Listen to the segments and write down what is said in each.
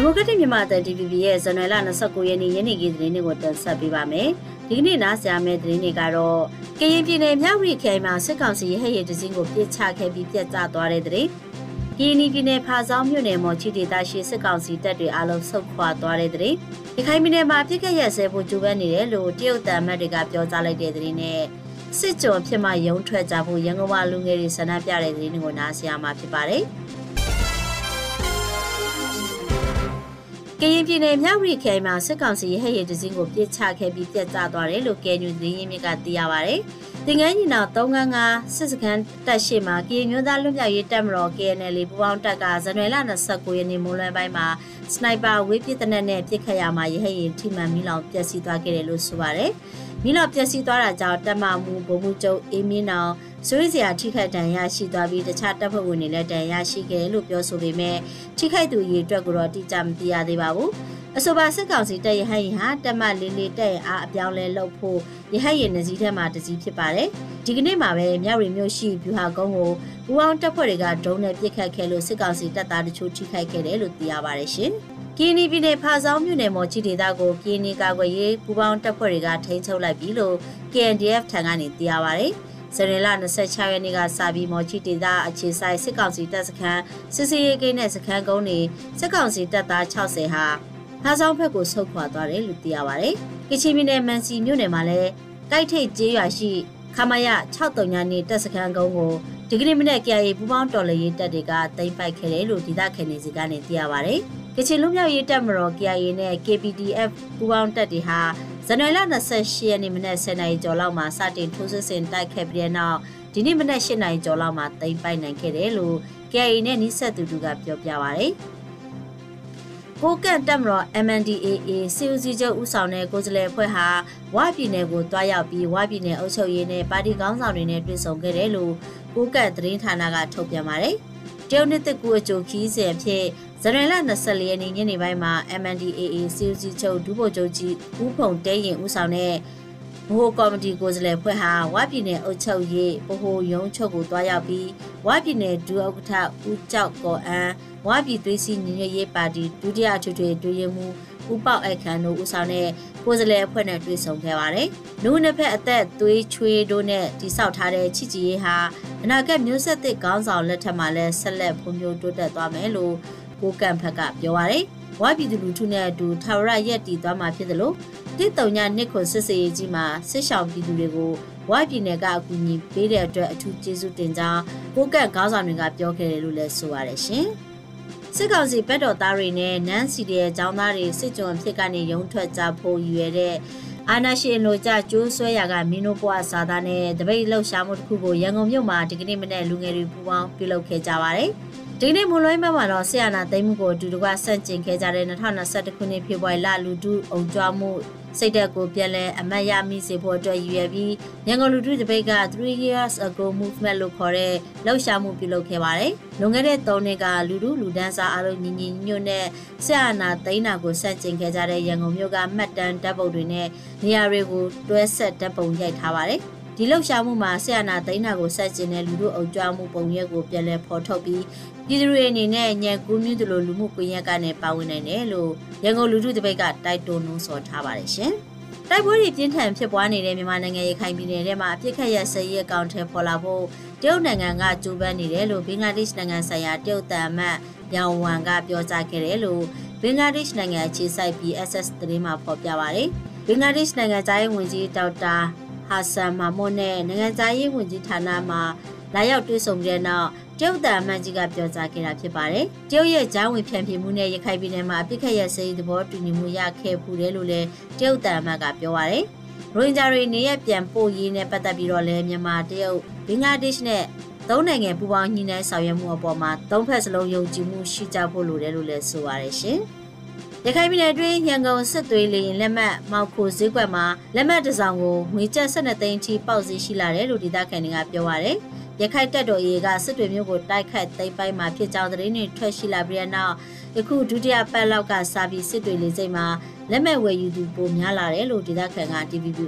ဒီမိုကရက်တစ်မြန်မာတပ် DPP ရဲ့ဇန်နဝါရီလ29ရက်နေ့ညနေခင်းသတင်းတွေကိုတင်ဆက်ပေးပါမယ်။ဒီကနေ့နားဆင်ရမယ့်သတင်းတွေကတော့ကရင်ပြည်နယ်မြောက်ရီခရိုင်မှာစစ်ကောင်စီရဲ့ဟဲ့ရတစင်းကိုပြစ်ချခဲ့ပြီးပြက်ကျသွားတဲ့သတင်း။ကရင်ပြည်နယ်ဖာဆောင်းမြို့နယ်မော်ချီဒေသရှိစစ်ကောင်စီတပ်တွေအလုံးဆုတ်ခွာသွားတဲ့သတင်း။ဒီခိုင်ပြည်နယ်မှာပြစ်ခတ်ရက်စဲဖို့ကြိုးပမ်းနေတယ်လို့တရုတ်တန်မတ်တွေကပြောကြားလိုက်တဲ့သတင်းနဲ့စစ်ကြော်ဖြစ်မှရုံထွက်ကြဖို့ရန်ကုန်မှာလူငယ်တွေဆန္ဒပြတဲ့သတင်းတွေကိုနားဆင်ရမှာဖြစ်ပါတယ်။ ကရင်ပြည်နယ်မြောက်ရီခိုင်မှာစစ်ကောင်စီရဲ့ဟဲ့ရတစင်းကိုပြစ်ချခဲ့ပြီးပြက်ကျသွားတယ်လို့ကဲညူသတင်းရင်းမြစ်ကသိရပါဗျ။ တင်ငန်းညီနောင်395စစ်စခန်းတက်ရှိမှာကရင်မျိုးသားလွတ်မြောက်ရေးတပ်မတော် KNL ပူးပေါင်းတပ်ကဇန်နဝါရီလ29ရက်နေ့မိုးလွယ်ပိုင်းမှာစနိုက်ပါဝေးပစ်တဲ့နဲ့ပြစ်ခတ်ရမှာရဟရင်ထိမှန်မီလောင်ပျက်စီးသွားခဲ့တယ်လို့ဆိုပါတယ်။မီလောင်ပျက်စီးသွားတာကြောင့်တပ်မမှုဗိုလ်မှူးချုပ်အေးမင်းနောင်ဆွေးစရာထိခိုက်ဒဏ်ရာရှိသွားပြီးတခြားတပ်ဖွဲ့ဝင်တွေလည်းဒဏ်ရာရှိခဲ့တယ်လို့ပြောဆိုပေမဲ့ထိခိုက်သူရေအတွက်ကိုတော့တိကျမသိရသေးပါဘူး။ အဆိုပါစစ်ကောင်စီတပ်ရဟတ်ရင်ဟာတက်မလေးလေးတက်ရင်အားအပြောင်းလဲလုပ်ဖို့ရဟတ်ရင်နှစည်းထဲမှာတစည်းဖြစ်ပါတယ်။ဒီကနေ့မှာပဲမြောက်ရီမြို့ရှိဗျူဟာကုန်းကိုပူအောင်တပ်ဖွဲ့တွေကဒရုန်းနဲ့ပစ်ခတ်ခဲ့လို့စစ်ကောင်စီတပ်သားတချို့ထိခိုက်ခဲ့တယ်လို့သိရပါတယ်ရှင်။ကီနီပြည်နယ်ဖာဆောင်းမြို့နယ်မော်ချီဒေသကိုကီနီကာကွယ်ရေးပူပေါင်းတပ်ဖွဲ့တွေကထိန်းချုပ်လိုက်ပြီလို့ KNDF ထံကနေသိရပါတယ်။ဇန်နဝါရီ26ရက်နေ့ကစပြီးမော်ချီဒေသအခြေဆိုင်စစ်ကောင်စီတပ်စခန်းစစ်စေးရေးကိန်းနဲ့စခန်းကုန်းတွေစစ်ကောင်စီတပ်သား60ဟာ ဖားဆောင်ဘက်ကိုဆုတ်ခွာသွားတယ်လို့သိရပါတယ်။ကချင်ပြည်နယ်မန်စီမြို့နယ်မှာလည်းတိုက်ထိတ်ကျေးရွာရှိခမရ63ညနေတပ်စခန်းကုန်းကိုဒီကနေ့မနေ့ကြာရီပူပေါင်းတော်လှန်ရေးတပ်တွေကတိမ့်ပိုက်ခဲ့တယ်လို့ဒေသခံတွေစီကနေသိရပါတယ်။ကချင်လူမျိုးရေးတပ်မတော် KIA နဲ့ KPDF ပူပေါင်းတပ်တွေဟာဇန်နဝါရီလ28ရက်နေ့မနက်10:00နာရီကျော်လောက်မှာစတင်ထိုးစစ်ဆင်တိုက်ခဲ့ပြီးတဲ့နောက်ဒီနေ့မနက်8:00နာရီကျော်လောက်မှာတိမ့်ပိုက်နိုင်ခဲ့တယ်လို့ KIA နဲ့နှိဆက်သူတို့ကပြောပြပါဗျ။ ကိုကန့်တက်မတော် MNDAA စီဦးစီချုပ်ဦးဆောင်တဲ့ကိုယ်စားလှယ်အဖွဲ့ဟာဝပြည်နယ်ကိုတွားရောက်ပြီးဝပြည်နယ်အုပ်ချုပ်ရေးနဲ့ပါတီခေါင်းဆောင်တွေနဲ့တွေ့ဆုံခဲ့တယ်လို့ကိုကန့်သတင်းဌာနကထုတ်ပြန်ပါတယ်။တရုတ်နှစ်တကူအကျိုးခီးစဉ်ဖြစ်ဇရန်လ24ရက်နေ့ညနေပိုင်းမှာ MNDAA စီဦးစီချုပ်ဒုဗိုလ်ချုပ်ကြီးဦးဖုံတဲရင်ဦးဆောင်တဲ့ ဘိုကော်မတီကိုယ်စားလှယ်ဖွဲ့ဟာဝပြည်နယ်အုပ်ချုပ်ရေးဗဟိုရုံးချုပ်ကိုတွားရောက်ပြီးဝပြည်နယ်ဒုဥက္ကဋ္ဌဦးကျောက်ကော်အန်းဝပြည်သွေးစည်းညီညွတ်ရေးပါတီဒုတိယအထွေထွေတွဲရေးမှူးဦးပေါက်အခမ်းတို့ဦးဆောင်တဲ့ကိုယ်စားလှယ်အဖွဲ့နဲ့တွေ့ဆုံခဲ့ပါတယ်။လူနှစ်ဖက်အသက်သွေးချွေးတို့နဲ့တိဆောက်ထားတဲ့ချစ်ကြည်ရေးဟာအနာဂတ်မျိုးဆက်သစ်ခေါင်းဆောင်လက်ထက်မှာလည်းဆက်လက်ဖွံ့ဖြိုးတိုးတက်သွားမယ်လို့ကိုကန့်ဖက်ကပြောပါတယ်။ဝါပြည်သူလူထုနဲ့အတူထာဝရရက်တည်သွားမှာဖြစ်တယ်လို့ တစ်တုံညနှစ်ခွန်စစ်စေးကြီးမှာစစ်ဆောင်ပြည်သူတွေကိုဝိုင်းပြည်နယ်ကအကူအညီပေးတဲ့အတွက်အထူးကျေးဇူးတင်ကြောင်းကိုကန့်ခေါင်းဆောင်တွေကပြောခဲ့တယ်လို့လည်းဆိုရတယ်ရှင်။စစ်ကောင်စီဘက်တော်သားတွေနဲ့နန်းစီတဲ့ចောင်းသားတွေစစ်ကြုံဖြစ်ကနေရုံထွက်ကြဖို့ရည်ရွယ်တဲ့အာနာရှင်လိုကြကျိုးဆွဲရာကမင်းတို့ဘွားစာသားနဲ့တပိတ်လှုပ်ရှားမှုတစ်ခုကိုရန်ကုန်မြို့မှာဒီကနေ့မနေ့လူငယ်တွေပူးပေါင်းပြုလုပ်ခဲ့ကြပါတယ်။ ဒီနေ့မွန်လွှဲမှာတော့ဆီယနာသိမ်းမှုကိုအတူတကွဆန့်ကျင်ခဲ့ကြတဲ့2021ခုနှစ်ဖေဖော်ဝါရီလလူထုအုံကြွမှုစိတ်တက်ကိုပြန်လဲအမတ်ရမိစေဖို့အတွက်ရည်ရွယ်ပြီးရန်ကုန်လူထုတပိတ်က3 years ago movement လို့ခေါ်တဲ့လှုပ်ရှားမှုပြုလုပ်ခဲ့ပါတယ်။လွန်ခဲ့တဲ့3နှစ်ကလူထုလူဒန်းစားအားလုံးညီညီညွတ်နဲ့ဆီယနာသိမ်းတာကိုဆန့်ကျင်ခဲ့ကြတဲ့ရန်ကုန်မြို့ကမှတ်တမ်းတပ်ပုံတွေနဲ့နေရာတွေကိုတွဲဆက်တပ်ပုံရိုက်ထားပါတယ်။ ဒီလှုပ်ရှားမှုမှာဆရာနာသိန်းနာကိုဆက်ကျင်တဲ့လူတို့အုပ်ကြွမှုပုံရက်ကိုပြန်လည်ဖော်ထုတ်ပြီးပြည်သူတွေအနေနဲ့ညံကူးမြင့်သူလိုလူမှုကွန်ရက်ကနေပါဝင်နိုင်တယ်လို့ရန်ကုန်လူထုတပိတ်ကတိုက်တွန်းနှိုးဆော်ထားပါတယ်ရှင်။တိုက်ပွဲတွေပြင်းထန်ဖြစ်ပွားနေတဲ့မြန်မာနိုင်ငံရခိုင်ပြည်နယ်ထဲမှာအပြစ်ခတ်ရစရေးအကောင့်ထဲပေါ်လာဖို့တရုတ်နိုင်ငံကကြိုးပမ်းနေတယ်လို့ဘင်္ဂလားဒေ့ရှ်နိုင်ငံဆိုင်ရာတရုတ်တန်အမတ်ရောင်ဝမ်ကပြောကြားခဲ့တယ်လို့ဘင်္ဂလားဒေ့ရှ်နိုင်ငံအခြေစိုက် BSS သတင်းမှာဖော်ပြပါရယ်ဘင်္ဂလားဒေ့ရှ်နိုင်ငံသားရေးဝန်ကြီးဒေါက်တာ ဟာဆန်မာမွန်နဲ့နိုင်ငံသားရေးဝန်ကြီးဌာနမှလာရောက်တွေ့ဆုံတဲ့နောက်တရုတ်တန်အမတ်ကြီးကပြောကြားခဲ့တာဖြစ်ပါတယ်။တရုတ်ရဲ့ဂျားဝင်ဖြန့်ဖြေမှုနဲ့ရခိုင်ပြည်နယ်မှာအပြစ်ခတ်ရစေးသဘောတူညီမှုရခဲ့ဖူးတယ်လို့လည်းတရုတ်တန်အမတ်ကပြောပါတယ်။ရိုဟင်ဂျာတွေနေရပြန်ပို့ရေးနဲ့ပတ်သက်ပြီးတော့လည်းမြန်မာတရုတ်ဘင်္ဂလားဒေ့ရှ်နဲ့သုံးနိုင်ငံပူးပေါင်းညှိနှိုင်းဆောင်ရွက်မှုအပေါ်မှာသုံးဖက်စလုံးယုံကြည်မှုရှိကြဖို့လိုတယ်လို့လည်းဆိုပါတယ်ရှင်။ ရခိုင်ပြည်နယ်တွင်းရန်ကုန်စစ်သွေးလင်းလက်မှတ်မောက်ခိုဈေးကွက်မှာလက်မှတ်တစ်စောင်ကိုငွေကျပ်12သိန်းထိပေါက်စီရှိလာတယ်လို့ဒေသခံတွေကပြောပါရယ်ရခိုင်တပ်တော်အေကစစ်တွေမျိုးကိုတိုက်ခတ်သိမ်းပိုက်မှာဖြစ်ကြောင်းသတင်းတွေထွက်ရှိလာပြီးတဲ့နောက်ယခုဒုတိယပတ်လောက်ကစာပြီးစစ်တွေလေးစိတ်မှာလက်မှတ်ဝယ်ယူသူပိုများလာတယ်လို့ဒေသခံက TVB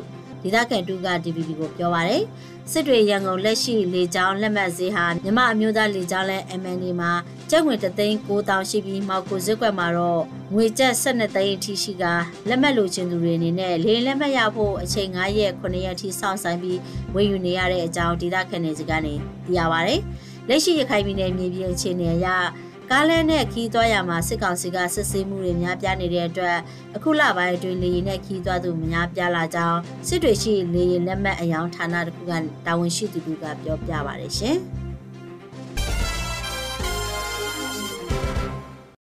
ဒေသခံတူက DVB ကိုပြောပါရယ်စစ်တွေရန်ကုန်လက်ရှိလေကြောင်းလက်မှတ်ဈေးဟာမြမအမျိုးသားလေကြောင်းလဲ MND မှာကျပ်ငွေ3သိန်း9000ရှိပြီးမောက်ကိုဇက်ကွက်မှာတော့ငွေကျပ်12သိန်းအထိရှိကလက်မှတ်လိုချင်သူတွေအနေနဲ့လေလက်မှတ်ရဖို့အချိန်9ရက်9ရက်အထိစောင့်ဆိုင်ပြီးဝယ်ယူနေရတဲ့အကြောင်းဒေသခံတွေစကနေသိရပါဗျ။လက်ရှိရခိုင်ပြည်နယ်မြေပြင်အခြေအနေအရ ကားလမ်းနဲ့ခီးသွားရမှာစစ်ကောင်စီကစစ်ဆေးမှုတွေများပြားနေတဲ့အတွက်အခုလပိုင်းအတွင်းလေရင်နဲ့ခီးသွားသူများပြားလာကြောင်းစစ်တွေရှိလေရင်လက်မှတ်အယောင်ဌာနတစ်ခုကတာဝန်ရှိသူကပြောပြပါတယ်ရှင်။